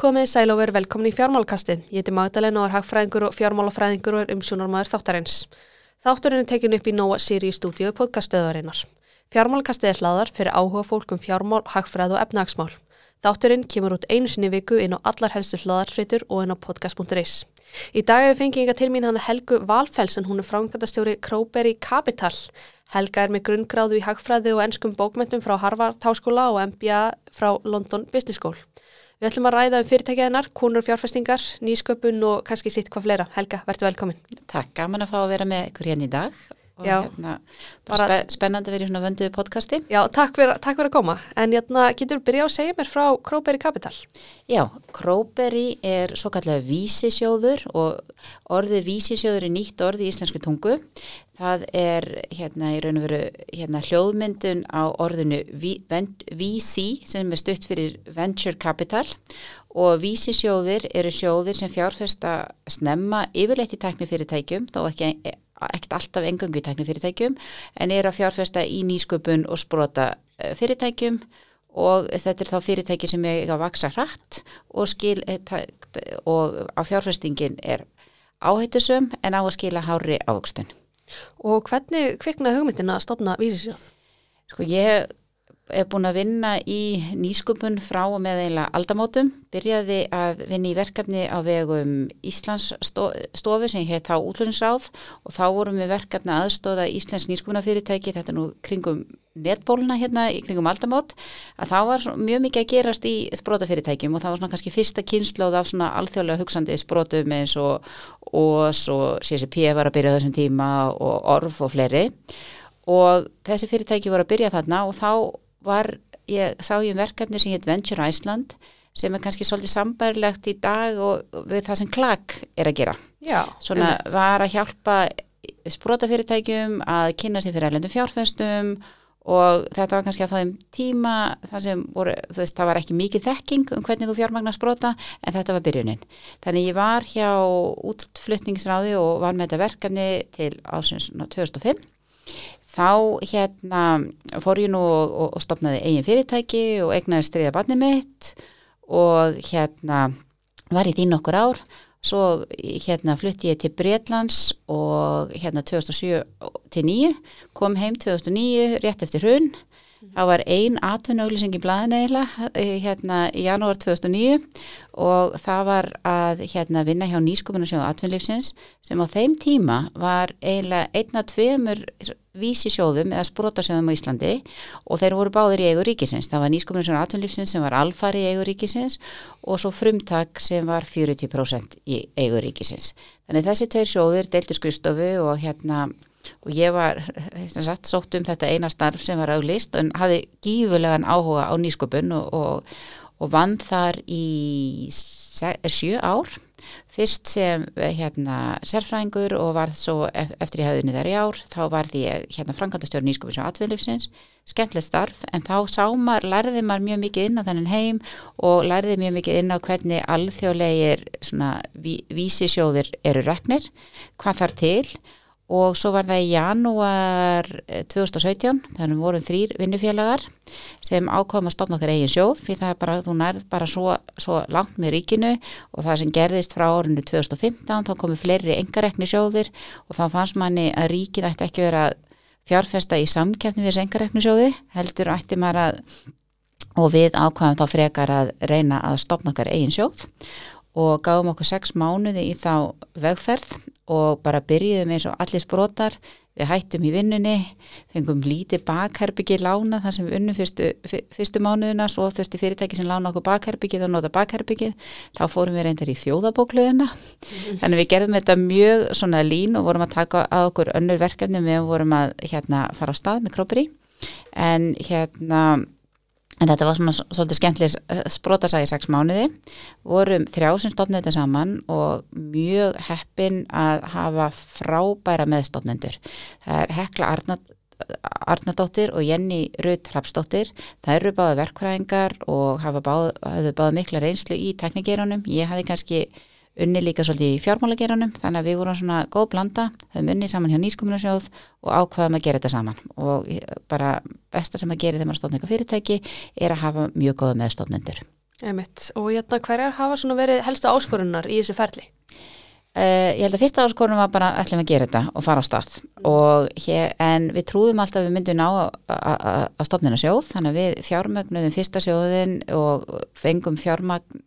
Komið sæl og veru velkomin í fjármálkastin. Ég heiti Magdalena og er hagfræðingur og fjármálafræðingur og er umsjónarmæður þáttarins. Þátturinn er tekin upp í Nóa Sirius stúdíu podcaststöðarinnar. Fjármálkastið er hlaðar fyrir áhuga fólk um fjármál, hagfræð og efnagsmál. Þátturinn kemur út einu sinni viku inn á allar helstu hlaðarsfritur og inn á podcast.is. Í dag hefur fengið inga til mín hann Helgu Valfells en hún er framkvæmdastjóri Króberi Capital. Helga er með grunngráðu í hagfræði og ennskum bókmentum frá Harvard Háskóla og MBA frá London Business School. Við ætlum að ræða um fyrirtækjaðinar, kúnur fjárfestingar, nýsköpun og kannski sitt hvað fleira. Helga, verður velkomin. Takk, gaman að fá að vera með ykkur hérna í dag og hérna, bara spennandi að vera í svona vönduðu podcasti. Já, takk fyrir, takk fyrir að koma. En hérna, getur þú byrjað að segja mér frá Króberi Capital? Já, Króberi er svo kallega vísisjóður og orðið vísisjóður er nýtt orðið í íslenski tungu. Það er hérna í raun og veru hérna, hljóðmyndun á orðinu VC sem er stutt fyrir Venture Capital og vísisjóðir eru sjóðir sem fjárfesta snemma yfirleitt í teknifyrirtækjum, þá ekki ekkert alltaf engangu í teknifyrirtækjum en eru að fjárfesta í nýsköpun og sprota eh, fyrirtækjum og þetta er þá fyrirtæki sem er að vaksa hratt og, skil, eh, og á fjárfestingin er áhættusum en á að skila hári ávöxtun. Og hvernig kvikna hugmyndin að stopna vísisjóð? Sko ég er búin að vinna í nýsköpun frá og með eiginlega aldamótum, byrjaði að vinna í verkefni á vegum Íslands stofu sem heit þá útlunnsráð og þá vorum við verkefni aðstóða Íslands nýsköpunafyrirtæki, þetta nú kringum netbóluna hérna í kringum aldamót, að þá var mjög mikið að gerast í sprótafyrirtækjum og það var svona kannski fyrsta kynnslóð af svona alþjóðlega hugsandi sprótum eins og OS og CCP var að byrja þessum tíma og ORF og fleiri. Og þessi fyrirtæki voru að byrja þarna og þá var, ég sá ég um verkefni sem heit Venture Iceland sem er kannski svolítið sambærilegt í dag og við það sem klag er að gera. Já. Svona einmitt. var að hjálpa sprótafyrirtækjum að kynna sér fyrir erlendum fjárfæstum og þetta var kannski að það um tíma þar sem voru, þú veist, það var ekki mikið þekking um hvernig þú fjármagnar spróta en þetta var byrjunin. Þannig ég var hjá útflutningsráði og var með þetta verkefni til ásins 2005 þá hérna fór ég nú og, og, og stopnaði eigin fyrirtæki og egnaði stríða barni mitt og hérna var ég þín okkur ár. Svo hérna flutti ég til Breitlands og hérna 2007 til 9 kom heim 2009 rétt eftir hrun Það var ein atvinnauglýsing í blæðinu eiginlega eh, hérna í janúar 2009 og það var að hérna vinna hjá nýskupunarsjóðu atvinnlífsins sem á þeim tíma var eiginlega einna tveimur vísisjóðum eða sprótasjóðum á Íslandi og þeir voru báðir í eigu ríkisins. Það var nýskupunarsjóðu atvinnlífsins sem var alfari í eigu ríkisins og svo frumtak sem var 40% í eigu ríkisins. Þannig þessi tveir sjóður deildi skristofu og hérna og ég var sagt, sótt um þetta eina starf sem var auglist en hafi gífulegan áhuga á nýsköpun og, og, og vann þar í sjö ár. Fyrst sem hérna sérfræðingur og var svo eftir ég hafði unnið þar í ár þá var því hérna framkvæmdastjórn nýsköpun sem atvinnlifsins, skemmtilegt starf en þá sá maður, lærði maður mjög mikið inn á þennan heim og lærði mjög mikið inn á hvernig alþjóðlegir ví, vísisjóðir eru reknir, hvað þar til og svo var það í janúar 2017, þannig að við vorum þrýr vinnufélagar sem ákváðum að stopna okkar eigin sjóð því það er bara, þú nærð bara svo, svo langt með ríkinu. Og það sem gerðist frá orðinu 2015 þá komu fleiri engarekni sjóðir og þá fannst manni að ríkin ætti ekki verið að fjárfesta í samkjæfni við þessu engarekni sjóði, heldur ætti maður að og við ákvæðum þá frekar að reyna að stopna okkar eigin sjóð og gáðum okkur sex mánuði í þá vegferð og bara byrjuðum eins og allir brotar, við hættum í vinnunni, fengum lítið bakherbyggi lána þar sem við unnum fyrstu, fyrstu mánuðina, svo þurfti fyrirtæki sem lána okkur bakherbyggið að nota bakherbyggið, þá fórum við reyndar í þjóðabókluðina, mm. þannig við gerðum þetta mjög svona lín og vorum að taka að okkur önnur verkefni með vorum að hérna fara á stað með kropperi, en hérna En þetta var svona svolítið skemmtileg eh, sprótasæði sex mánuði, vorum þrjásum stofnið þetta saman og mjög heppin að hafa frábæra meðstofnendur. Það er Hekla Arnardóttir og Jenny Rutt Hrapsdóttir. Það eru báða verkfræðingar og hafa báða, báða mikla reynslu í teknikerunum. Ég hafi kannski unni líka svolítið í fjármálageranum þannig að við vorum svona góð blanda höfum unni saman hjá nýskumunasjóð og ákvaðum að gera þetta saman og bara besta sem að gera þegar maður stofna eitthvað fyrirtæki er að hafa mjög góða meðstofnendur Einmitt. Og hérna hverjar hafa svona verið helstu áskorunar í þessu ferli? Uh, ég held að fyrsta áskorunum var bara ætlum að gera þetta og fara á stað. Og hér, en við trúðum alltaf að við myndum ná að stopna sjóð. Þannig að við fjármögnuðum fyrsta sjóðin og fengum fjármagn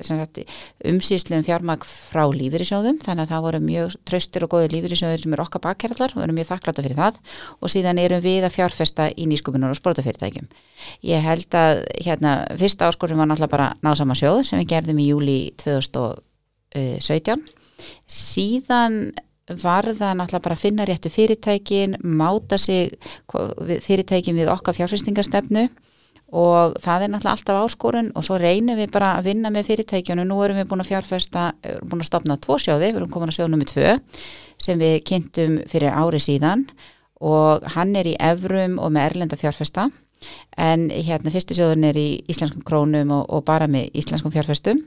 umsýslu um fjármagn frá lífyrirsjóðum þannig að það voru mjög tröstur og góði lífyrirsjóður sem eru okkar bakkerallar og við erum mjög þakklata fyrir það. Og síðan erum við að fjárfesta í nýskupunar og sportafyrirtækjum ég held að hérna, fyrsta áskorun var náttúrulega bara ná sama sjóð sem við gerðum í júli 2017 síðan var það náttúrulega bara að finna réttu fyrirtækin, máta sig fyrirtækin við okkar fjárfæstingastefnu og það er náttúrulega alltaf áskorun og svo reynum við bara að vinna með fyrirtækjunum, nú erum við búin að fjárfæsta, búin að stopna tvo sjóði, við erum komin að sjóð nummið tvö sem við kynntum fyrir ári síðan og hann er í Evrum og með Erlenda fjárfæsta en hérna fyrstu sjóðun er í íslenskum krónum og, og bara með íslenskum fjárfæstum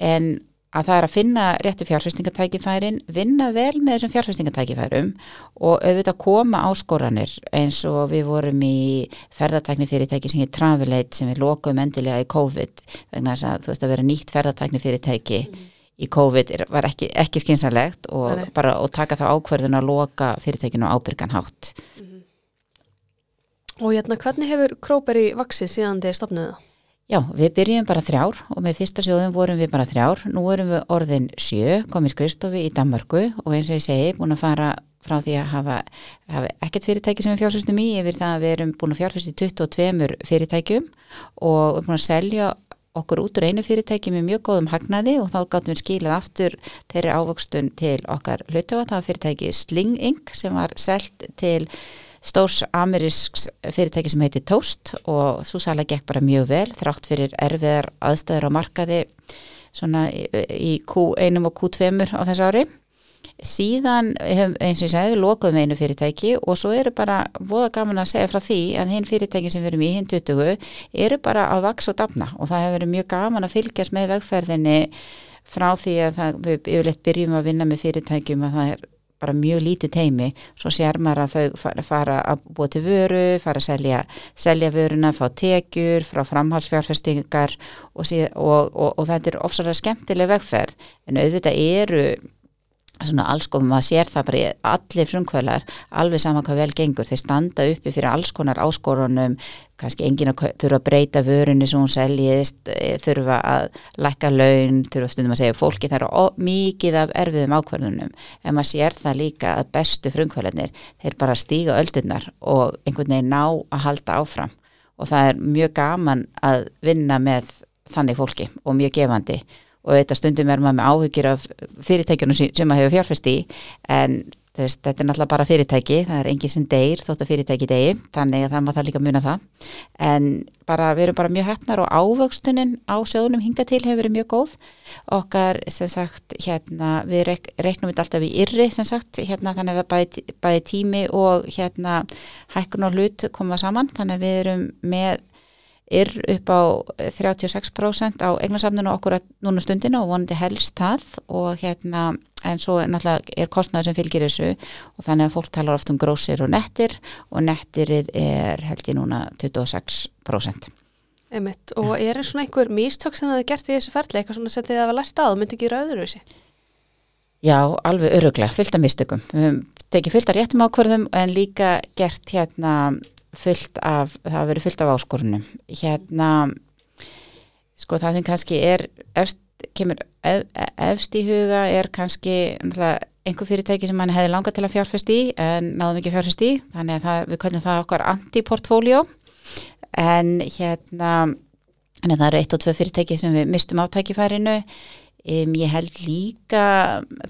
en að það er að finna réttu fjárfæstingatækifærin, vinna vel með þessum fjárfæstingatækifærum og auðvitað koma áskoranir eins og við vorum í ferðartækni fyrirtæki sem heit Travelate sem við lokum endilega í COVID vegna þess að þú veist að vera nýtt ferðartækni fyrirtæki mm. í COVID er, var ekki, ekki skynsalegt og bara og taka það ákverðun að loka fyrirtækinu ábyrgan hátt. Mm. Og hérna hvernig hefur Króperi vaksið síðan þið stopnuðu það? Já, við byrjum bara þrjár og með fyrsta sjóðum vorum við bara þrjár. Nú erum við orðin sjö, komið skrifstofi í Danmarku og eins og ég segi, búin að fara frá því að hafa, hafa ekkert fyrirtæki sem við fjárfæstum í, yfir það að við erum búin að fjárfæst í 22 fyrirtækjum og erum búin að selja okkur út úr einu fyrirtæki með mjög góðum hagnaði og þá gáttum við skilað aftur þeirri ávöxtun til okkar hlutafa, það var fyrirtæki Sling Inc. sem var selgt til stórs amerísks fyrirtæki sem heiti Toast og svo sæla gekk bara mjög vel þrátt fyrir erfiðar aðstæður á markaði svona í Q1 og Q2 á þessu ári. Síðan eins og ég segi við lokuðum einu fyrirtæki og svo eru bara voða gaman að segja frá því að hinn fyrirtæki sem við erum í hinn 20 eru bara að vaks og dafna og það hefur verið mjög gaman að fylgjast með vegferðinni frá því að það, við yfirleitt byrjum að vinna með fyrirtækjum að það er bara mjög lítið teimi svo sér maður að þau fara, fara að búa til vöru, fara að selja, selja vöruna, fá tekjur frá framhalsfjárfestingar og, og, og, og þetta er ofsalega skemmtileg vegferð. En auðvitað eru svona alls konar, maður sér það bara allir frumkvölar, alveg saman hvað vel gengur. Þeir standa uppi fyrir alls konar áskorunum, kannski enginn að þurfa að breyta vörunni sem hún seljist eh, þurfa að lækka laun þurfa stundum að segja fólki. Það eru mikið af erfiðum ákvarðunum en maður sér það líka að bestu frumkvölarnir þeir bara stíga öldurnar og einhvern veginn ná að halda áfram. Og það er mjög gaman að vinna með þannig fólki og mjög gefandi. og þetta stundum er maður með áhugir af fyrirtækjunum sem maður hefur fjárfæst í en veist, þetta er náttúrulega bara fyrirtæki það er enginn sem deyr þótt að fyrirtæki deyir þannig að það maður það líka muna það. En bara, við erum bara mjög hefnar og ávöxtunin á sjóðunum hinga til hefur verið mjög góð. Okkar sem sagt hérna við reik, reiknum þetta alltaf í yrri sem sagt hérna þannig að bæði, bæði tími og hérna hækkun og hlut koma saman. Þannig að við erum með er upp á 36% á eignarsafninu okkur að núna stundinu og vonandi helst það og hérna en svo náttúrulega er kostnæður sem fylgir þessu og þannig að fólk talar oft um grósir og nettir og nettirið er held ég núna 26%. Einmitt. Og er það svona einhver místök sem það er gert í þessu ferli, eitthvað svona sem þið hafa lært á, myndi ekki rauður þessi? Já, alveg öruglega, fyllt af místökum. Við hefum tekið fyllt af réttum ákverðum en líka gert hérna fullt af, það hafa verið fullt af áskorunum. Hérna sko það sem kannski er efst, kemur ef, efst í huga er kannski einhver fyrirtæki sem mann hefði langað til að fjárfæst í en náðum ekki fjárfæst í þannig að það, við kallum það okkar anti-portfóljó en hérna en það eru eitt og tvö fyrirtæki sem við mistum átækifærinu um, ég held líka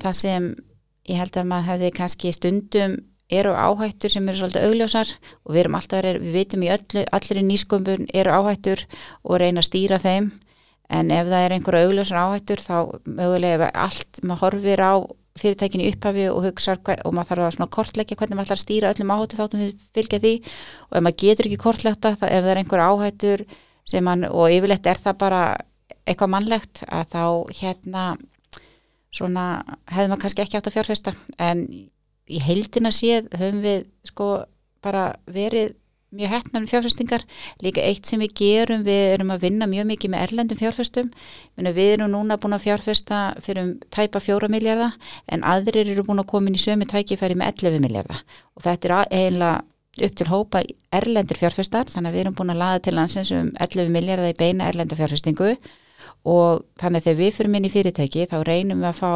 það sem ég held að maður hefði kannski stundum eru áhættur sem eru svolítið augljósar og við erum alltaf við veitum í öllu, allir í nýskömbun eru áhættur og reyna að stýra þeim. En ef það er einhverja augljósar áhættur þá mögulega allt, maður horfir á fyrirtækinni upphafi og hugsa og maður þarf að svona kortleggja hvernig maður ætlar að stýra öllum áhættu þáttum því fylgja því. Og ef maður getur ekki kortlegta ef það er einhverja áhættur mann og yfirleitt er það bara eitthvað mannlegt að þá hérna svona hefði maður kannski ekki átt að fjárfesta. En í heildina séð höfum við sko bara verið mjög hefnum fjárfestingar, líka eitt sem við gerum, við erum að vinna mjög mikið með erlendum fjárfestum, við erum núna búin að fjárfesta fyrir um tæpa fjóra miljardar en aðrir eru búin að koma inn í sömu tækifæri með 11 miljardar og þetta er eiginlega upp til hópa erlendir fjárfestar, þannig að við erum búin að laða til landsins um 11 miljardar í beina erlenda fjárfestingu. Og þannig að þegar við fyrir minni fyrirtæki þá reynum við að fá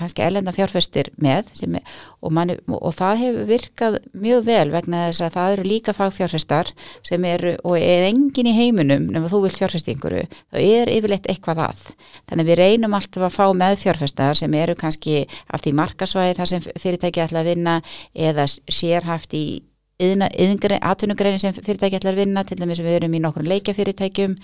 kannski ellenda fjárfestir með er, og, manni, og það hefur virkað mjög vel vegna þess að það eru líka fagfjárfestar sem eru og er engin í heiminum nema þú vilt fjárfestinguru þá er yfirleitt eitthvað að. Þannig við reynum alltaf að fá með fjárfestar sem eru kannski af því markasvæði þar sem fyrirtæki ætla að vinna eða sérhaft í atvinnugreinin sem fyrirtæki ætlar að vinna til dæmis við erum í nokkur leikjafyrirtækjum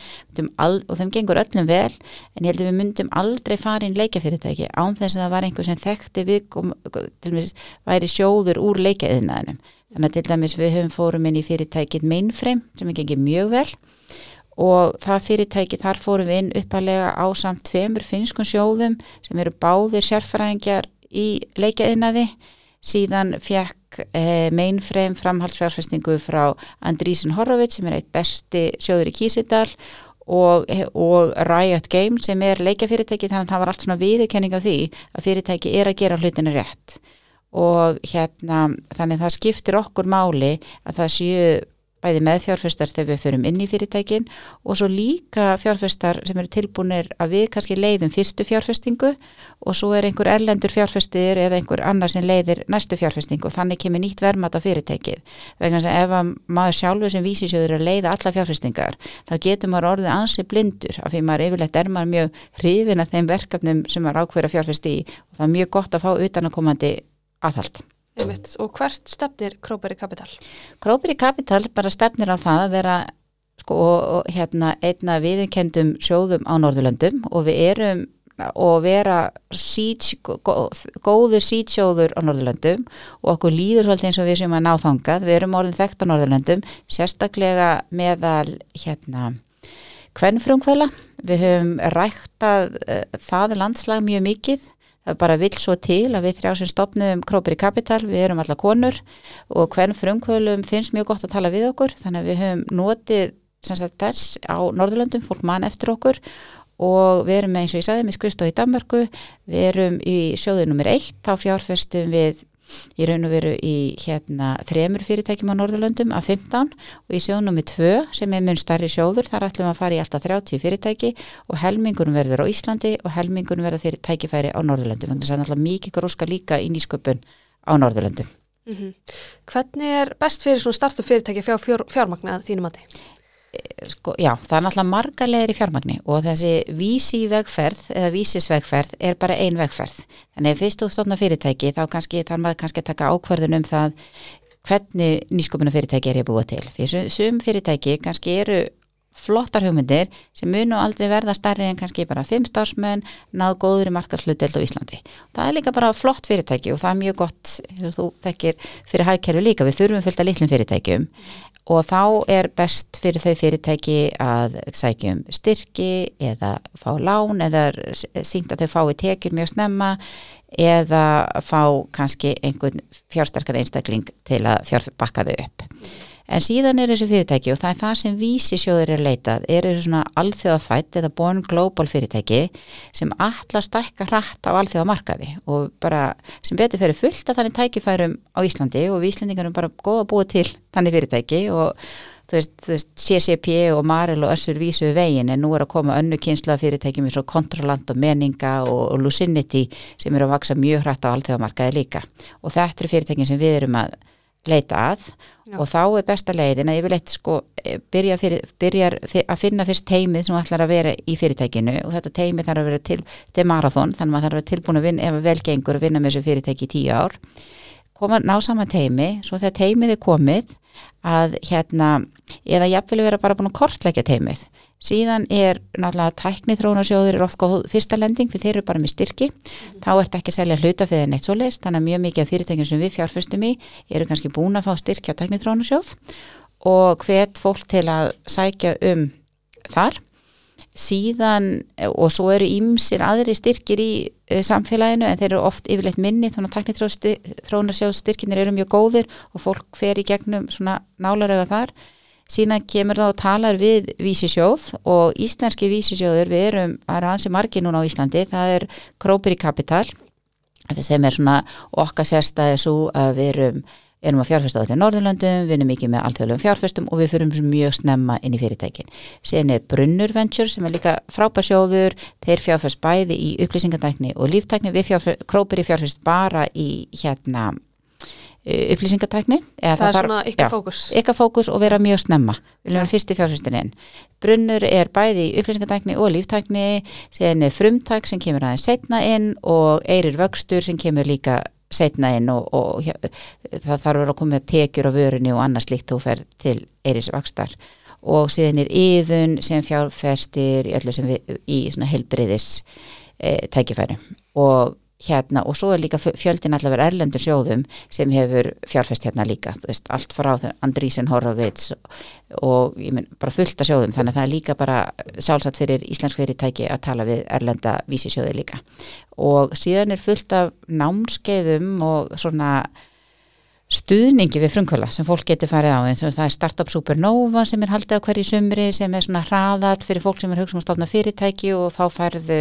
og þeim gengur öllum vel en ég held að við myndum aldrei fara inn leikjafyrirtæki án þess að það var einhver sem þekkti við til dæmis væri sjóður úr leikjaðinaðinum þannig að til dæmis við höfum fórum inn í fyrirtækið Mainframe sem er gengið mjög vel og það fyrirtæki þar fórum við inn uppalega á samt tveimur finskun sjóðum sem eru báðir sérfræðingjar í leikjaðinaði síðan fekk eh, mainframe framhaldsfjárfestingu frá Andrísin Horowitz sem er eitt besti sjóður í Kísidal og, og Riot Game sem er leikafyrirtæki þannig að það var allt svona viðurkenning af því að fyrirtæki er að gera hlutinu rétt. Og hérna þannig að það skiptir okkur máli að það séu bæði með fjárfestar þegar við förum inn í fyrirtækin og svo líka fjárfestar sem eru tilbúinir að við kannski leiðum fyrstu fjárfestingu og svo er einhver erlendur fjárfestir eða einhver annar sem leiðir næstu fjárfestingu og þannig kemur nýtt vermat á fyrirtækið vegna að ef maður sjálfur sem vísisjóður að leiða alla fjárfestingar þá getur maður orðið ansi blindur af því maður yfirlegt er maður mjög hrifin að þeim verkefnum sem maður ákveður að fjárfesti í og það er mjög gott að fá utanakomandi aðhald. Einmitt. Og hvert stefnir Króperi Kapital? Króperi Kapital bara stefnir á það að vera sko, hérna, einna viðkendum sjóðum á Norðurlöndum og við erum og vera síts, góður sítsjóður á Norðurlöndum og okkur líður svolítið eins og við sem að náþangað, við erum orðin þekkt á Norðurlöndum, sérstaklega meðal hérna hvernfrumkvæla, við höfum ræktað uh, það landslag mjög mikið það bara vil svo til að við þrjá sem stopnum Krópir í Kapital, við erum alla konur og hvern frumkvölum finnst mjög gott að tala við okkur, þannig að við höfum notið sagt, þess á Norðurlöndum, fólk mann eftir okkur og við erum eins og ég sagði með skristof í Danmarku, við erum í sjóðu nummer eitt, þá fjárfestum við Ég raun og veru í hérna þremur fyrirtækjum á Norðurlöndum af 15 og í sjónum með tvö sem er mun starri sjóður, þar ætlum að fara í alltaf 30 fyrirtæki og helmingunum verður á Íslandi og helmingunum verður fyrir tækifæri á Norðurlöndum, þannig að það er alltaf mikið gróska líka í nýsköpun á Norðurlöndum. Mm -hmm. Hvernig er best fyrir svona startup fyrirtæki fjár, fjármagnað þínum að þið? Sko, já, það er náttúrulega marga leðir í fjármagni og þessi vísi vegferð eða vísisvegferð er bara ein vegferð. Þannig að fyrst þú stofna fyrirtæki þá kannski þarf maður kannski að taka ákverðun um það hvernig nýskopuna fyrirtæki er ég búið til. Fyrir sum fyrirtæki kannski eru flottar hugmyndir sem munu aldrei verða starri en kannski bara fimm starfsmenn náðu góður í markaslutdelt á Íslandi. Það er líka bara flott fyrirtæki og það er mjög gott, þú þekkir fyrir hægkerfi líka, við þurfum fullt að litlum fyrirtækjum og þá er best fyrir þau fyrirtæki að sækjum styrki eða fá lán eða sínt að þau fái tekjur mjög snemma eða fá kannski einhvern fjársterkar einstakling til að fjárfakka þau upp en síðan er þessu fyrirtæki og það er það sem vísisjóður er leitað, er þessu svona alþjóðafætt eða born global fyrirtæki sem alla stækka hratt á alþjóðamarkaði og bara sem betur fyrir fullt að þannig tækifærum á Íslandi og við Íslandingarum bara góða búið til þannig fyrirtæki og þú veist, þú veist CCP og Maril og Össur vísu veginn en nú er að koma önnu kynsla fyrirtækjum eins og Controlant og Meninga og, og Lucinity sem eru að vaksa mjög hratt á alþjóðamarkaði líka. Og þetta eru fyrirtækin sem við erum að leita að Já. og þá er besta leiðin að ég vil eitt sko e, byrja, fyrir, byrja að finna fyrst teimið sem ætlar að vera í fyrirtækinu og þetta teimið þarf að vera til, til marathón þannig að maður þarf að vera tilbúin að vinna ef að velgengur að vinna með þessu fyrirtæki í tíu ár koma ná saman teimi svo þegar teimið er komið að hérna eða jafnvel vera bara búin að kortleggja teimið síðan er náttúrulega tækni þróunarsjóður er oft góð fyrsta lending fyrir þeir eru bara með styrki. Mm. þá ert ekki að selja hluta fyrir neitt svo leist þannig að mjög mikið af fyrirtækjum sem við fjárfustum í eru kannski búin að fá styrki á tækni þróunarsjóð og hvet fólk til að sækja um þar. Síðan og svo eru ímsir aðri styrkir í uh, samfélaginu en þeir eru oft yfirleitt minni þannig að taknitrónarsjóðstyrkinir eru mjög góðir og fólk fer í gegnum svona nálaröga þar síðan kemur það og talar við vísisjóð og íslenski vísisjóður við erum, það er hansi margi núna á Íslandi það er Krópir í Kapital sem er svona okkar sérstæði svo að við erum erum að fjárfesta á þetta í Norðurlöndum, við erum mikið með alþjóðlegum fjárfestum og við fyrum mjög snemma inn í fyrirtækin. Sen er Brunnur Venture sem er líka frábærsjóður, þeir fjárfest bæði í upplýsingatækni og líftækni, við fjárfest, krópir í fjárfest bara í hérna upplýsingatækni. Það, það er svona ykkar fókus. Ykkar fókus og vera mjög snemma, við erum fyrst í fjárfestininn. Brunnur er bæði upplýsingatækni og líftækni, sen er frumtæk sem kemur aðeins setna inn og eirir vöxtur sem kemur líka setna inn og, og ja, það þarf að koma tekjur á vörunni og annars líkt þú fer til Eiris Vakstar og síðan er yðun sem fjárfærstir í öllu sem við í svona helbriðis e, tækifæri og hérna og svo er líka fjöldin allavega erlendur sjóðum sem hefur fjárfæst hérna líka, þú veist, allt frá Andrísen Horowitz og, ég menn bara fullt af sjóðum, þannig að það er líka bara sjálfsagt fyrir íslensk fyrirtæki að tala við erlenda vísisjóði líka. Og síðan er fullt af námskeiðum og svona stuðningi við frumkvöla sem fólk getur farið á eins og það er Startup Supernova sem er haldið á hverju sumri sem er svona hraðat fyrir fólk sem er hugsa um að stofna fyrirtæki og þá færðu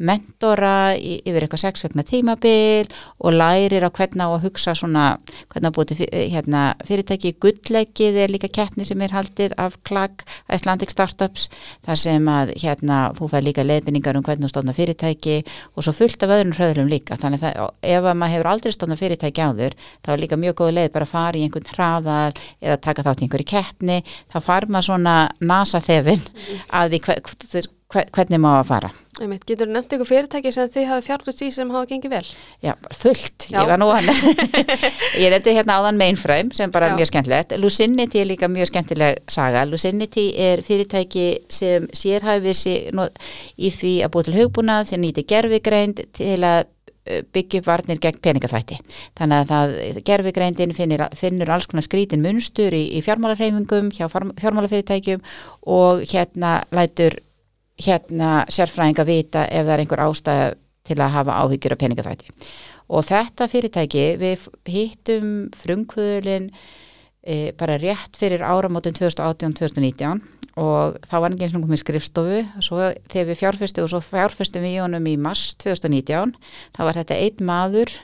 mentora yfir eitthvað sexvegna tímabil og lærir á hvernig á að hugsa svona hvernig að búið hérna, fyrirtæki. Gullleggið er líka keppni sem er haldið af klag Icelandic Startups þar sem að hérna þú fær líka leifinningar um hvernig þú stofna fyrirtæki og svo fullt af öðrum hröðlum líka. Þannig að ef að maður hefur aldrei stofna fyrirtæki áður þá er líka mjög góð leið bara að fara í einhvern hraðal eða taka þátt í einhverju keppni þá far maður svona nasa þefin að því hver, hver, hvernig maður að fara Einmitt, Getur þú nefnt einhver fyrirtæki sem þið hafa fjárflust í sem hafa gengið vel? Já, fullt, Já. ég var nú hann Ég nefndi hérna áðan Mainframe sem bara Já. er mjög skemmtilegt Lucinity er líka mjög skemmtileg saga Lucinity er fyrirtæki sem sérhæfið í því að búið til hugbúnað sem nýti gerfigreind til að byggja upp varnir gegn peningaþvætti. Þannig að það gerfigreindin finnir, finnur alls konar skrítin munstur í, í fjármálarheifingum, hjá fjármálafyrirtækjum og hérna lætur hérna sérfræðinga vita ef það er einhver ástæð til að hafa áhyggjur af peningaþvætti. Og þetta fyrirtæki, við hittum frumkvöðulinn e, bara rétt fyrir áramótin 2018-2019 og þá var ekki eins og komið skrifstofu. Svo þegar við fjárfyrstum og svo fjárfyrstum við í honum í mars 2019 þá var þetta einn maður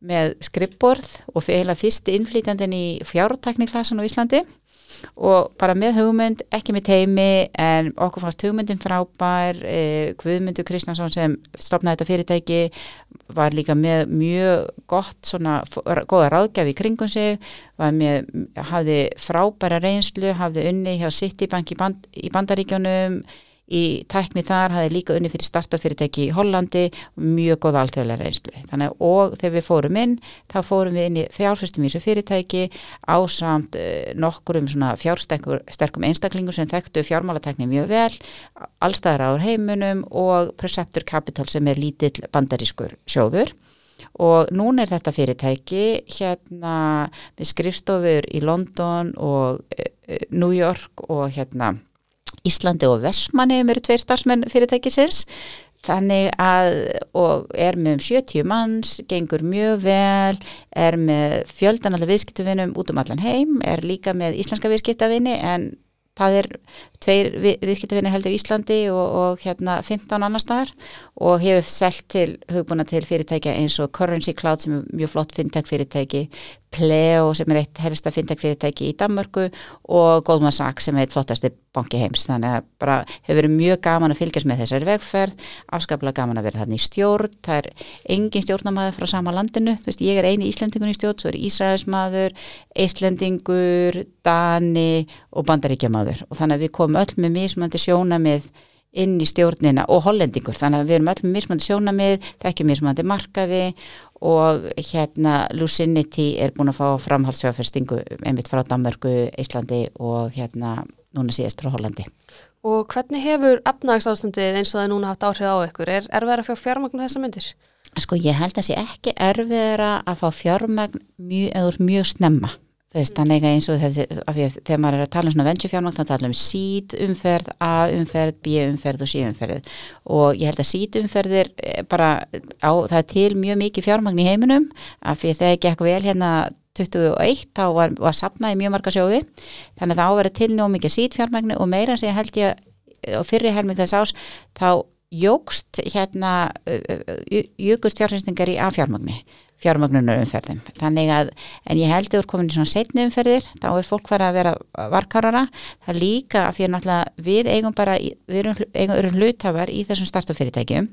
með skrippborð og fyrir fyrsti innflýtjandin í fjártakniklasan á Íslandi og bara með hugmynd, ekki með teimi en okkur fannst hugmyndin frábær. Eh, Guðmundur Kristjánsson sem stopnaði þetta fyrirtæki var líka með mjög gott svona goða ráðgjafi kringum sig var með, hafði frábæra reynslu, hafði unni hjá Citibank í, band, í bandaríkjónum í tækni þar, hafði líka unni fyrir startafyrirtæki í Hollandi mjög góð alþjóðlega reynslu. Þannig og þegar við fórum inn, þá fórum við inn í fjárfyrstum í þessu fyrirtæki ásamt uh, nokkur um svona fjársterkum einstaklingu sem þekktu fjármálatekni mjög vel, allstæðar áður heimunum og Preceptor Capital sem er lítill bandarískur sjóður og núna er þetta fyrirtæki hérna með skrifstofur í London og uh, New York og hérna Íslandi og Vestmanni eru tveir starfsmenn fyrirtækisins. Þannig að og er með um 70 manns, gengur mjög vel, er með fjöldan allar viðskiptavinnum út um allan heim, er líka með íslenska viðskiptavinni en það er tveir við, viðskiptavinnir heldur í Íslandi og, og hérna 15 annar staðar og hefur selgt til hugbúna til fyrirtækja eins og Currency Cloud sem er mjög flott fintech fyrirtæki Pleo sem er eitt helsta fintech fyrirtæki í Danmarku og Goldman Sachs sem er eitt flottasti banki heims. Þannig að bara hefur verið mjög gaman að fylgjast með þessari vegferð afskaplega gaman að vera þarna í stjórn. Það er engin stjórnamaður frá sama landinu. Þú veist ég er eini íslendingun í stjórn svo er Ísraelsmaður, Íslendingur Dani og Bandaríkjamaður og þannig að við komum öll með mismandi sjónamið inn í stjórnina og hollendingur þannig að við erum öll með mismandi sjónamið þekkjum mismandi markaði og hérna Lucinity er búin að fá framhaldsfjáfyrstingu einmitt frá Danmörku, Íslandi og hérna núna síðast frá Hollandi. Og hvernig hefur efnagsástandið eins og það núna haft áhrif á ykkur? Er erfiðar að fá fjármagn þessa myndir? Sko ég held að það sé ekki erfiðara að fá fjármagn mjög, mjög snemma veist, þannig að eins og þessi, að þegar maður er að tala um svona venture fjármagn, þá tala um seed umferð, A umferð, B umferð og C umferð og ég held að seed umferðir eh, bara á, það er til mjög mikið fjármagn í heiminum. Af því að þegar gekk vel hérna 21 þá var, var sapnaði mjög marga sjóði. Þannig að það áveri til nú mikið seed fjármagn og meira sem ég held ég og fyrir helming þess ás þá jógst hérna jökust fjárfæstingar í A fjármagni fjármagnunar umferðum. Þannig að, en ég held að þú er komin í svona setni umferðir, þá er fólk farið að vera varkarara. Það er líka að fyrir náttúrulega við eigum bara, við erum, eigum, erum hlutafar í þessum startafyrirtækjum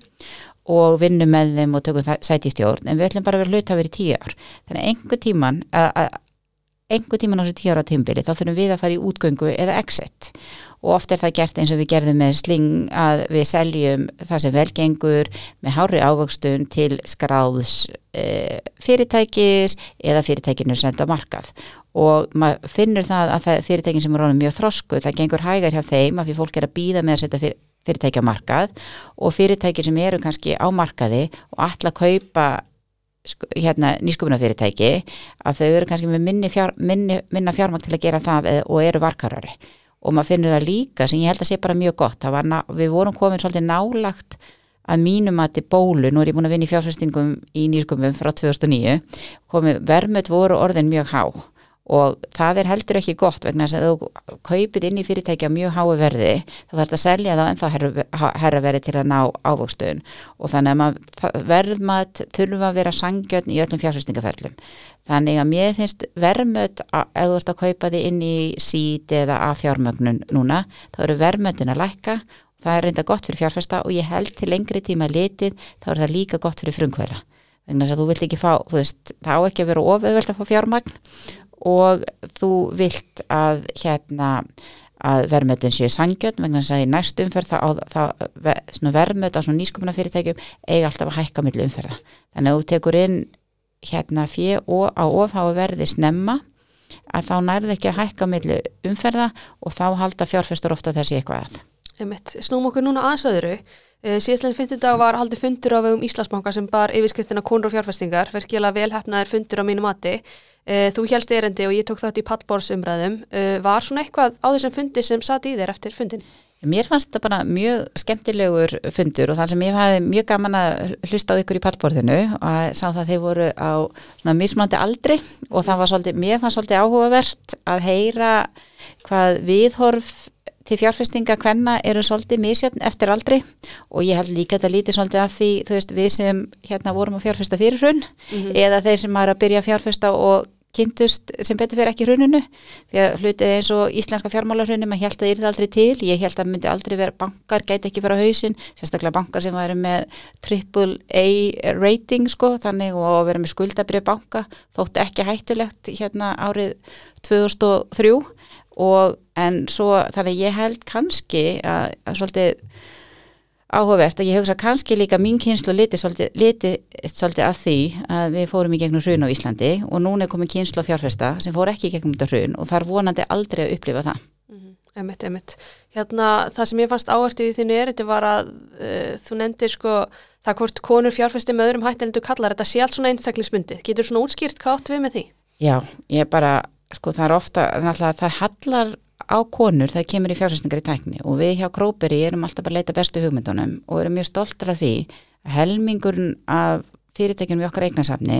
og vinnum með þeim og tökum sæti í stjórn, en við ætlum bara að vera hlutafar í tíu ár. Þannig að einhver tíman, að, einhver tíman á þessu tíu ára tímbili, þá þurfum við að fara í útgöngu eða exit. Og oft er það gert eins og við gerðum með sling að við seljum það sem velgengur með hári ávöxtun til skráðs e, fyrirtækis eða fyrirtækinu senda markað. Og maður finnur það að það fyrirtækin sem er ráðum mjög þrosku, það gengur hægar hjá þeim af því fólk er að býða með að setja fyrir, fyrirtækja markað. Og fyrirtæki sem eru kannski á markaði og alla kaupa hérna nýsköpunafyrirtæki að þau eru kannski með minni fjár, minni, minna fjármang til að gera það og eru varkarari og maður finnur það líka sem ég held að sé bara mjög gott. Ná, við vorum komin svolítið nálagt að mínum að til bólu, nú er ég búin að vinna í fjárfæstingum í nýskumum frá 2009 komið vermut voru orðin mjög há og það er heldur ekki gott vegna þess að þú kaupið inn í fyrirtækja mjög hái verði þá þarf þetta að selja það en þá herra verið til að ná ávöxtun. Og þannig að verðmat þurfa að vera sangjötn í öllum fjárfæstingaferlum þannig að mér finnst verðmöt að ef þú ert að kaupa þið inn í sít eða að fjármögnun núna þá eru verðmötun að lækka. Það er reynda gott fyrir fjárfæsta og ég held til lengri tíma litið þá er það líka gott fyrir frungveila vegna þess að þú vilt ekki fá, þú veist, þá ekki að vera oföðvöld að fá fjármagn og þú vilt að hérna að verðmötun séu sangjöld vegna þess að í næst umferð þá verðmöt á nýsköpuna fyrirtækjum eiga alltaf að hækka millu umferða. Þannig að þú tekur inn hérna fjö og á ofháu verði snemma að þá nærði ekki að hækka millu umferða og þá halda fjárfestur ofta þessi eitthvað að. Snúm okkur núna aðsöðuru Síðastleginn fyndidag var haldið fundur á vegum Íslandsbanka sem bar yfirskriftina konur og fjárfestingar, verkilega velhæfnaðir fundur á mínu mati. Eh, þú helst erendi og ég tók þátt í pattbórsumræðum. Eh, var svona eitthvað á þessum fundi sem satt í þér eftir fundin? Mér fannst þetta bara mjög skemmtilegur fundur og þannig sem ég hafi mjög gaman að hlusta á ykkur í pattbórðinu og sá það að þeir voru á mismandi aldri og það var svolítið, mér fannst svolítið áhugavert að heyra hvað viðhorf til fjárfestinga hvenna eru svolítið misjöfn eftir aldri og ég held líka þetta lítið svolítið af því veist við sem hérna vorum að fjárfesta fyrir hrunn mm -hmm. eða þeir sem er að byrja að fjárfesta og kynntust sem betur fyrir ekki hruninu því að hlutið eins og íslenska fjármálarhrunni maður held að það er aldrei til, ég held að myndi aldrei vera bankar, gæti ekki vera hausin sérstaklega bankar sem væri með triple A rating sko þannig og vera með skuldabrið banka þótti ekki hættulegt hérna árið 2003 og en svo þannig ég held kannski að, að svolítið áhugavert að ég hugsa kannski líka mín kynslu liti svolítið, að því að við fórum í gegnum hrun á Íslandi og núna er komið kynslu á fjárfesta sem fór ekki í gegnum þetta hrun og þar vonandi aldrei að upplifa það. Mm -hmm. Emitt, emitt. Hérna það sem ég fannst áhvertið í þínu er þetta var að uh, þú nefndir sko það hvort konur fjárfesti með öðrum hætti en þú kallar þetta sé allt svona einstaklismyndið. Getur svona útskýrt hvað áttu við með því? Já, ég bara sko það er ofta, náttúrulega það hallar á konur það kemur í fjárfæstingar í tækni. Og við hjá Króperi erum alltaf bara að leita bestu hugmyndunum og erum mjög stoltar af því að helmingurinn af fyrirtækjunum við okkar eignasafni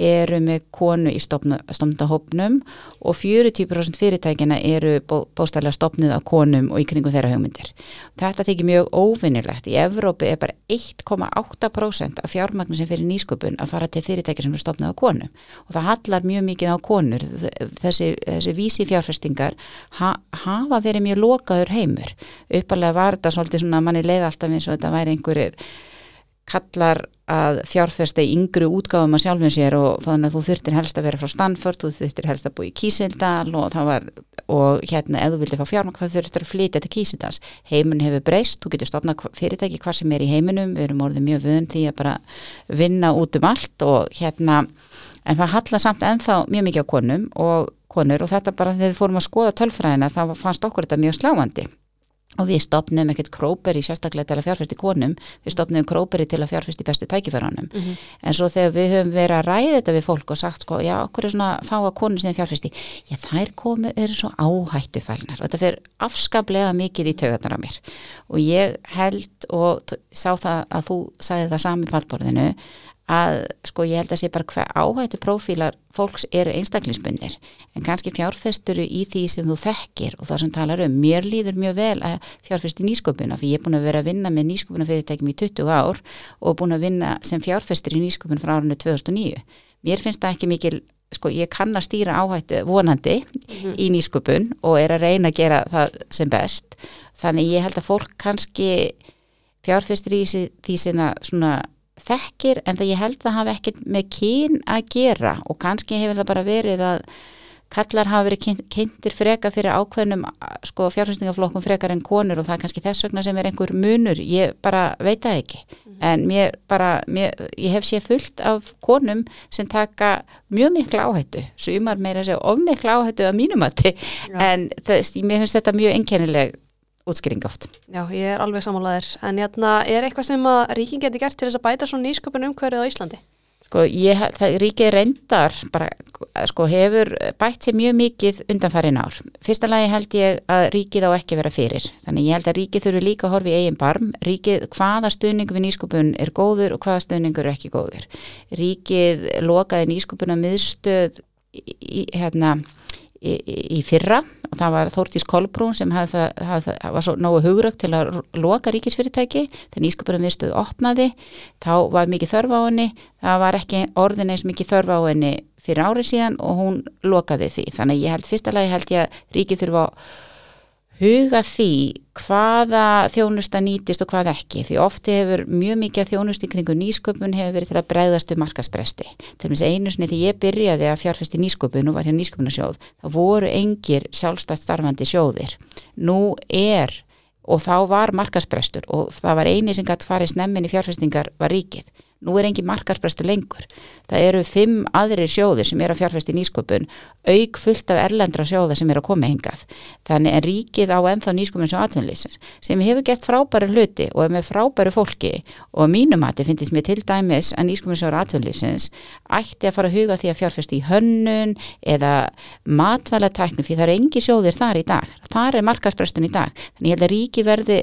eru með konu í stofnundahopnum og 40% fyrirtækina eru bó, bóstæðilega stofnuð af konum og í kringum þeirra hugmyndir. Þetta tekir mjög óvinnilegt. Í Evrópi er bara 1,8% af fjármagnu sem fyrir nýsköpun að fara til fyrirtækja sem eru stofnuð af konu og það hallar mjög mikið á konur. Þessi, þessi vísi fjárfestingar ha, hafa verið mjög lokaður heimur. Uppalega var þetta svolítið svona manni leiða alltaf eins og þetta væri einhverjir kallar að fjárfesta í yngru útgáfum að sjálfum sér og þannig að þú þurftir helst að vera frá Stanford, þú þurftir helst að búi í Kísildal og það var, og hérna ef þú vildi fá fjármang það þurftir að flytja til Kísildals. Heimun hefur breyst, þú getur stopnað fyrirtæki hvað sem er í heiminum, við erum orðið mjög vönd því að bara vinna út um allt og hérna, en það hallar samt ennþá mjög mikið á konum og konur og þetta bara þegar við fórum að skoða tölfræðina þá fannst okkur þetta mjög sláandi og við stopnum ekkert króperi sérstaklega til að fjárfæsti konum, við stopnum króperi til að fjárfæsti bestu tækifæranum Mhm. en svo þegar við höfum verið að ræða þetta við fólk og sagt sko, já, okkur er svona fáa konur sem fjárfæsti, já, þær komu eru svo áhættufælnar. Og þetta fer afskaplega mikið í taugarnar á mér. Og ég held og sá það að þú sagði það sami pálborðinu að sko ég held að sé bara hver áhættu prófílar fólks eru einstaklingsbundir en kannski fjárfesturu í því sem þú þekkir og það sem talar um. Mér líður mjög vel að fjárfesti nýsköpuna fyrir ég er búin að vera að vinna með nýsköpuna fyrirtækjum í 20 ár og búin að vinna sem fjárfestur í nýsköpun frá árinu 2009 mér finnst það ekki mikil sko ég kann að stýra áhættu vonandi í nýsköpun og er að reyna að gera það sem best. Þannig ég held að fólk kannski fjárfestur í því sem það svona þekkir en það ég held að hafa ekkert með kyn að gera. Og kannski hefur það bara verið að kallar hafa verið kyn- kynntir freka fyrir ákveðnum sko fjárfestingaflokkum frekar en konur. Og það er kannski þess vegna sem er einhver munur, ég bara veit það ekki. En mér bara, mér, ég hef séð fullt af konum sem taka mjög mikla áhættu. Sumar meira segja of mikla áhættu að mínumati en þess, mér finnst þetta mjög einkennileg útskýring oft. Já, ég er alveg sammálaðir. En hérna, er eitthvað sem að ríkin geti gert til þess að bæta svona nýsköpun umhverfið á Íslandi? Sko, ég, það ríkið reyndar bara, sko, hefur bætt sér mjög mikið undanfærin ár. Fyrsta lagi held ég að ríkið á ekki vera fyrir. Þannig ég held að ríkið þurfi líka að horfa í eigin barm. Ríkið, hvaða stuðningur við nýskupun er góður og hvaða stuðningur er ekki góður. Ríkið lokaði nýskupuna miðstöð í, hérna, í, í fyrra. Og það var Þórtís Kolbrún sem hafði það, hafði það var svo nógu hugrögt til að loka ríkisfyrirtæki. Þegar nýsköpunum viðstöð opnaði þá var mikið þörf á henni. Það var ekki orðin eins mikið þörf á henni fyrir árið síðan og hún lokaði því. Þannig ég held fyrsta lagi held ég að ríkið þurfa að huga því hvaða þjónusta nýtist og hvað ekki því ofti hefur mjög mikið í kringu nýsköpun hefur verið til að bregðast um markaspresti til dæmis einu sinni því ég byrjaði að fjárfesti nýsköpun og var hér nýsköpunarsjóð þá voru engir sjálfstætt starfandi sjóðir. Nú er og þá var markasprestur og það var eini sem gætt farið snemmin í fjárfestingar var ríkið nú er engin markasprestur lengur. Það eru fimm aðrir sjóðir sem er að fjárfesti nýsköpun auk fullt af erlendra sjóða sem er að koma hingað. Þannig en ríkið á ennþá nýsköpun sem atvinnlýsins sem hefur gett frábæri hluti og er með frábæri fólki. Og mínum að þetta finnst mér til dæmis að nýsköpun sem atvinnlýsins ætti að fara að huga því að fjárfesti í hönnun eða matvælatækni því það eru engi sjóðir þar í dag. Þar er markasprestun í dag. Þannig ég held að ríki verði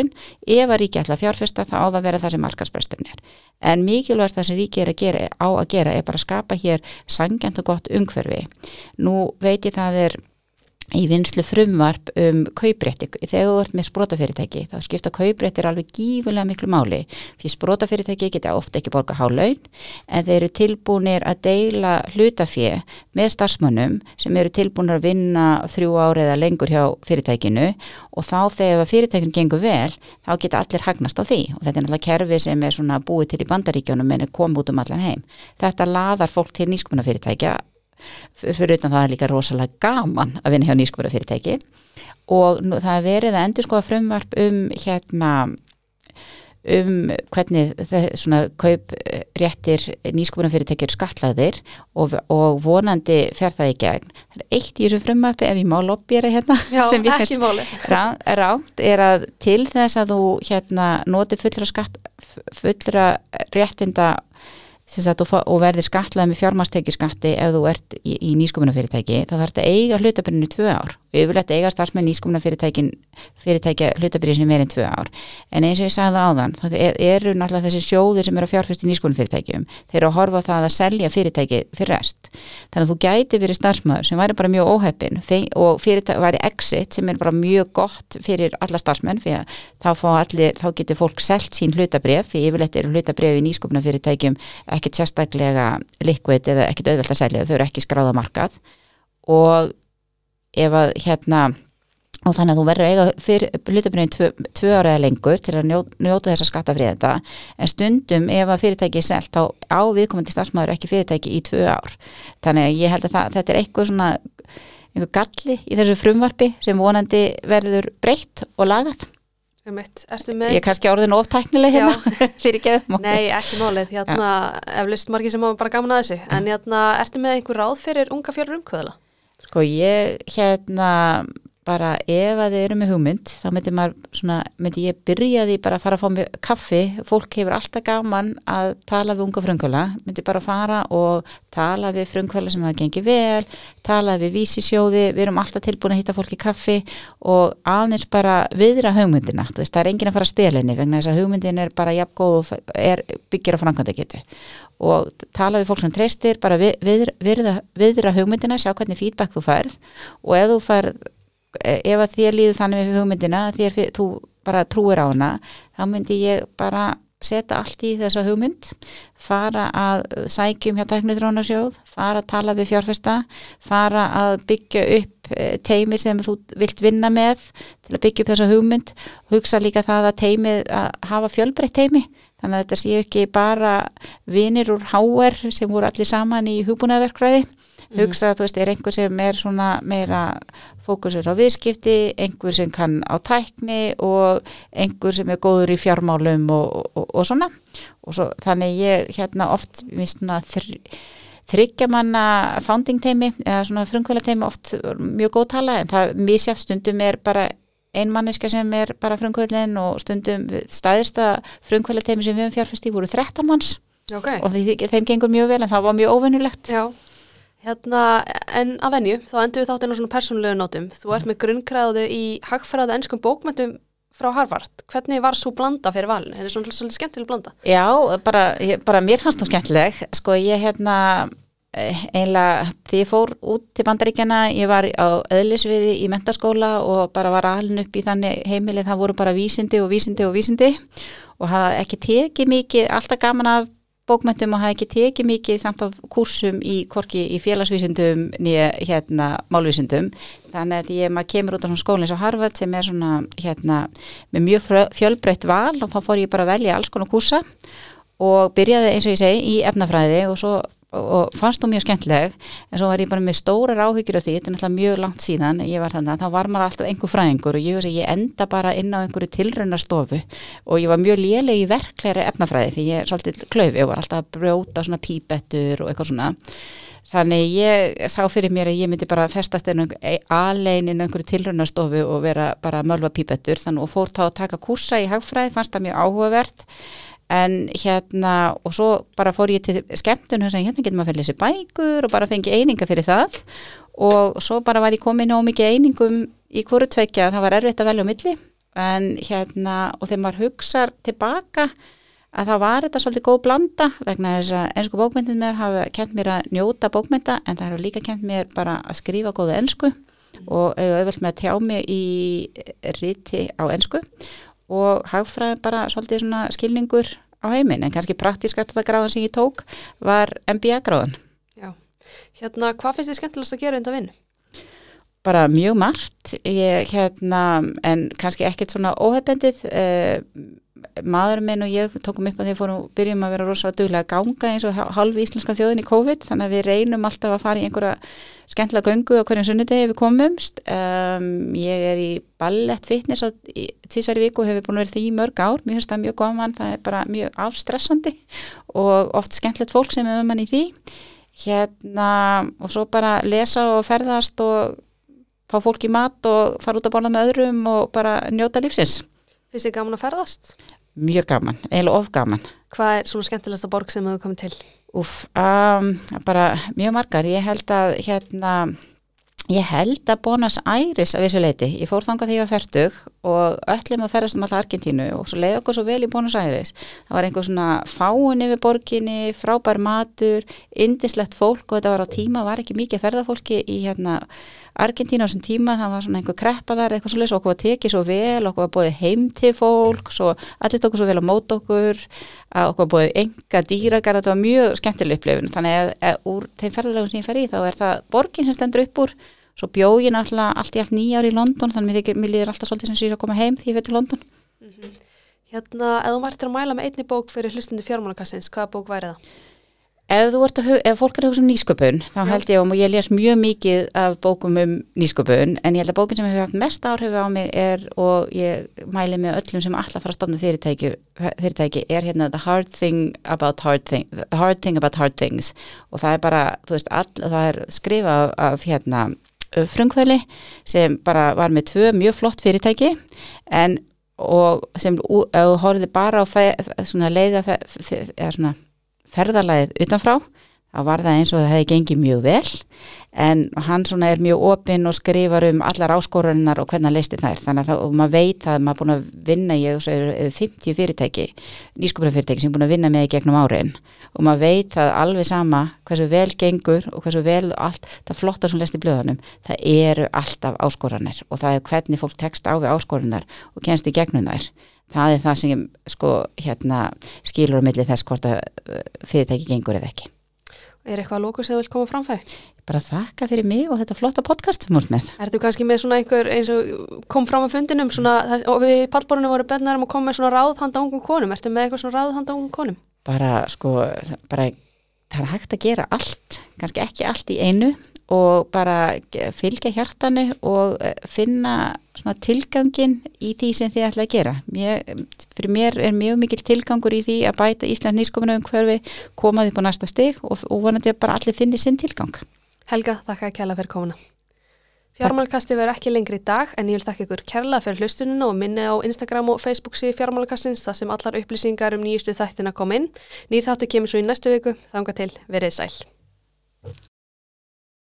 markaspresturinn ef að ríki ætla að fjárfesta þá á það að vera það sem markaspresturinn er. En mikilvægast það sem ríki er að gera, á að gera er bara að skapa hér sangjant og gott umhverfi. Nú veit ég það er í vinslu frumvarp um kauprétti, þegar þú ert með sprótafyrirtæki þá skipta kaupréttir alveg gífulega miklu máli, því sprótafyrirtæki geta ofta ekki borga hálaun en þeir eru tilbúinir að deila hlutafjö með starfsmönnum sem eru tilbúinir að vinna þrjú ári eða lengur hjá fyrirtækinu. Og þá þegar fyrirtækinu gengur vel þá geta allir hagnast á því. Og þetta er náttúrulega kerfi sem er svona búið til í bandaríkjónum en er komið út um allan heim. Þetta laðar fólk til nýskumuna fyrir utan það er líka rosalega gaman að vinna hjá nýskóra fyrirtæki og nú, það er verið að endur skoða frumvarp um hérna um hvernig svona kaupréttir eru skatlaðir og, og vonandi fer það í gegn. Það er eitt í þessu frumvarpi ef ég má lobbyra hérna Já, sem máli. rá- ránt er að til þess að þú hérna noti fullra skatt fullra réttinda sagt, og, og verðir skatlaði með fjármastekjuskatti ef þú ert í, í nýsköpunafyrirtæki þá þarf þetta eiga hlutabrinu tvö ár yfirleitt eiga starfsmenn nýsköpunafyrirtækin fyrirtækja hlutabrinu sem er enn tvö ár. En eins og ég sagði áðan það er, eru náttúrulega þessi sjóðir sem eru að fjárfæst í nýsköpunafyrirtækjum þeir eru að horfa það að selja fyrirtæki fyrir rest. Þannig að þú gæti verið starfsmæður sem væri bara mjög óheppin og væri exit sem er bara mjög gott fyrir alla starfsmenn fyrir þá, allir, þá getur fólk selt sín hlutabref fyrir yfirleitt eru hlutabref í nýsköpunafyrirtækjum ekkert sérstaklega likvid eða ekkert auðvelt að selja, þau eru ekki skráða markað. Og ef að hérna og þannig að þú verður eiga fyrir hlutabrifin tvö, tvö ára eða lengur til að njó, njóta þessa skattafriðenda. En stundum ef að fyrirtæki er selt þá á viðkomandi starfsmæður ekki fyrirtæki í tvö ár. Þannig að ég held að það, þetta er eitthvað svona einhver galli í þessu frumvarpi sem vonandi verður breytt og lagað. Ég er kannski orðin oftæknileg hérna fyrir geðum Nei, ekki málið. Hérna, eflust margir sem hafa bara gaman að þessu. En hérna, ertu með einhver ráð fyrir unga fjölur umkvöðla? Sko ég hérna bara ef að þið eru með hugmynd þá myndi, svona, myndi ég byrja því bara að fara að fá mig kaffi. Fólk hefur alltaf gaman að tala við unga frumkvöla, myndi bara fara og tala við frumkvöla sem hafa gengið vel tala við vísisjóði. Við erum alltaf tilbúin að hitta fólk í kaffi og aðeins bara viðra hugmyndina. Veist, það er engin að fara að stela henni vegna þess að hugmyndin er bara jafn góð og er, byggir á framkvæmda getu og tala við fólk sem treystir, bara við, viðra, viðra hugmyndina, sjá hvernig feedback þú færð. Og ef þú færð ef að þér líður þannig með hugmyndina þér, þú bara trúir á hana þá myndi ég bara setja allt í þessa hugmynd fara að sækjum hjá tæknudrónarsjóð fara að tala við fjárfesta fara að byggja upp eh, teimi sem þú vilt vinna með til að byggja upp þessa hugmynd hugsa líka það að teimi að hafa fjölbreytt teimi þannig að þetta séu ekki bara vinir úr háer sem voru allir saman í hugbúnaverkræði Mhm. Hugsa, þú veist, er einhver sem er svona meira fókusur á viðskipti, einhver sem kann á tækni og einhver sem er góður í fjármálum og, og, og svona. Og svo, þannig ég hérna oft minnst svona þr, þryggja manna founding teimi eða svona frumkvæla teimi oft mjög góð tala en það mísjátt stundum er bara einmanniska sem er bara frumkvælin og stundum staðista frumkvæla teimi sem við um fjárfæsti voru 13 manns. Okay. og þeim gengur mjög vel en það var mjög óvinnulegt Já Hérna, en að venju, þá endur við þáttinn á svona persónulegu nótum. Þú ert með grunnkræðu í hagfæraða ennskum bókmyndum frá Harvard. Hvernig var svo blanda fyrir valinu? Þetta er svona svolítið skemmtileg blanda. Já, bara, bara mér fannst það skemmtileg. Sko ég hérna, einlega, því ég fór út til bandaríkjana, ég var á öðlisviði í mentaskóla og bara var alin upp í þannig heimilið, það voru bara vísindi og vísindi og vísindi og það ekki tekið mikið, alltaf gaman af bókmöntum og hafa ekki tekið mikið samt af kursum í korki í félagsvísundum nýja hérna málvísundum þannig að ég maður kemur út á skólinn og Harvard sem er svona hérna með mjög fjölbreytt val og þá fór ég bara að velja alls konar kursa og byrjaði eins og ég segi í efnafræði og svo og fannst þú mjög skemmtileg en svo var ég bara með stóra ráhyggjur af því þetta er náttúrulega mjög langt síðan ég var þannig að þá var maður alltaf einhver fræðingur og ég, ég enda bara inn á einhverju tilraunastofu og ég var mjög léleg í verklæri efnafræði því ég er svolítið klöfi og var alltaf að brjóta svona pípettur og eitthvað svona. Þannig ég sá fyrir mér að ég myndi bara festast alveg inn á einhverju tilraunastofu og vera bara mölva pípettur. Þannig og fór þá að taka kursa í hagfræði fannst það mjög áhugavert en hérna og svo bara fór ég til skemmtun og hérna getur maður að fellja sér bækur og bara fengi eininga fyrir það. Og svo bara var ég komin á mikið einingum í hverju tveikja, það var erfitt að velja á milli. En hérna og þegar maður hugsa tilbaka að það var þetta svolítið góð blanda vegna þess að ennsku bókmyndin mér hafa kent mér að njóta bókmynda en það hafa líka kent mér bara að skrifa góða ennsku og auðvitað með að tjá mig í riti á ennsku og hagfræðin bara svolítið svona skilningur á heiminn en kannski praktískast það gráðan sem ég tók var MBA gráðan Já, hérna hvað finnst þið skemmtilegast að gera undan vinnu? Bara mjög margt. Ég, hérna, en kannski ekkert svona óhefbendið. Eh, maður minn og ég tókum upp að því fórum byrjum að vera rosalega duglega að ganga eins og halv íslenska þjóðin í COVID þannig að við reynum alltaf að fara í einhverja skemmtilega göngu á hverjum sunnudegi við komumst. Um, ég er í ballett fitness tvísari viku og hefur búin að vera því í mörg ár. Mér finnst það mjög gaman, það er bara mjög afstressandi og oft skemmtilegt fólk sem er um hann í því. Hérna og svo bara lesa og ferðast og fá fólk í mat og fara út að borða með öðrum og bara njóta lífsins Finnst þið gaman að ferðast? Mjög gaman, eiginlega of gaman. Hvað er svona skemmtilegsta borg sem hefur komið til? Úf, um, bara mjög margar. Ég held að hérna Ég held að Bónas Æris af þessu leiti, ég fór þangað því að ég var færtug og öllum að ferast um alltaf Argentínu og svo leiði okkur svo vel í Bónas Æris. Það var einhver svona fáin yfir borginni, frábær matur, indislegt fólk og þetta var á tíma, var ekki mikið ferðarfólki í hérna Argentínu á þessum tíma, það var svona einhver kreppa þar eitthvað svo leiðis og okkur var tekið svo vel, okkur var bóðið heim til fólk, svo allir tóku svo vel á mót okkur, okkur var bóðið enga dýragar, þetta var mjög skemmtileg upplifun, þannig að, að úr þeim ferðarlegum sem ég fer í þá er það borgin sem stendur upp úr Svo bjóð ég náttúrulega allt í allt nýja ári í London þannig að mér líður alltaf svolítið sem sér að koma heim því ég veit til London. Mm -hmm. Hérna, ef þú mærtir að mæla með einni bók fyrir hlustundi fjármálakassins, hvaða bók væri það? Ef, ef fólk er að hugsa um nýsköpun, þá held ég um og ég les mjög mikið af bókum um nýsköpun en ég held að bókin sem hefur haft mest áhrif á mig er og ég mæli með öllum sem alltaf fara að stofna fyrirtæki, fyrirtæki er hérna the hard thing about hard things, the hard thing about hard things og það er bara, þú veist, all, það er skrifað af hérna frungveli sem bara var með tvö mjög flott fyrirtæki en og sem horfið bara á leiða fe, fe, svona ferðarlæðið utanfrá þá var það eins og það hefði gengið mjög vel en hann svona er mjög opinn og skrifar um allar áskorunar og hvernig hann leistir þær. Þannig að maður veit að maður er búin að vinna í 50 fyrirtæki nýskupurafyrirtæki sem er búin að vinna með í gegnum árin. Og maður veit að alveg sama hversu vel gengur og hversu vel allt það flotta sem leistir blöðanum það eru alltaf áskoranir og það er hvernig fólk tekst á við áskorunar og kennst í gegnum þær. Það er það sem sko hérna skilur á milli þess hvort að uh, fyrirtæki gengur eða ekki Er eitthvað að lóku sem þú vil koma framfæri? Bara þakka fyrir mig og þetta flotta podcast sem voruð með. Ertu kannski með svona einhver eins og kom fram á fundinum svona, og við pallborunum voru bennar um að koma með svona ráðhanda ungum konum. Ertu með eitthvað svona ráðhanda ungum konum? Bara sko, bara það er hægt að gera allt, kannski ekki allt í einu og bara fylgja hjartanu og eh, finna tilgangin í því sem þið ætla að gera. Mér, fyrir mér er mjög mikil tilgangur í því að bæta Ísland nýskopinu um hverfi, komaði á næsta steg og, og vonandi að bara allir finni sinn tilgang. Helga, þakka kærlega fyrir komuna. Fjármálkasti verður ekki lengri í dag en ég vil þakka ykkur kærlega fyrir hlustuninu og minni á Instagram og Facebook síðu fjármálkastins þar sem allar upplýsingar um nýjustu þættina kom inn. Nýr þáttu kemur svo í næstu viku, þanga til verið sæl.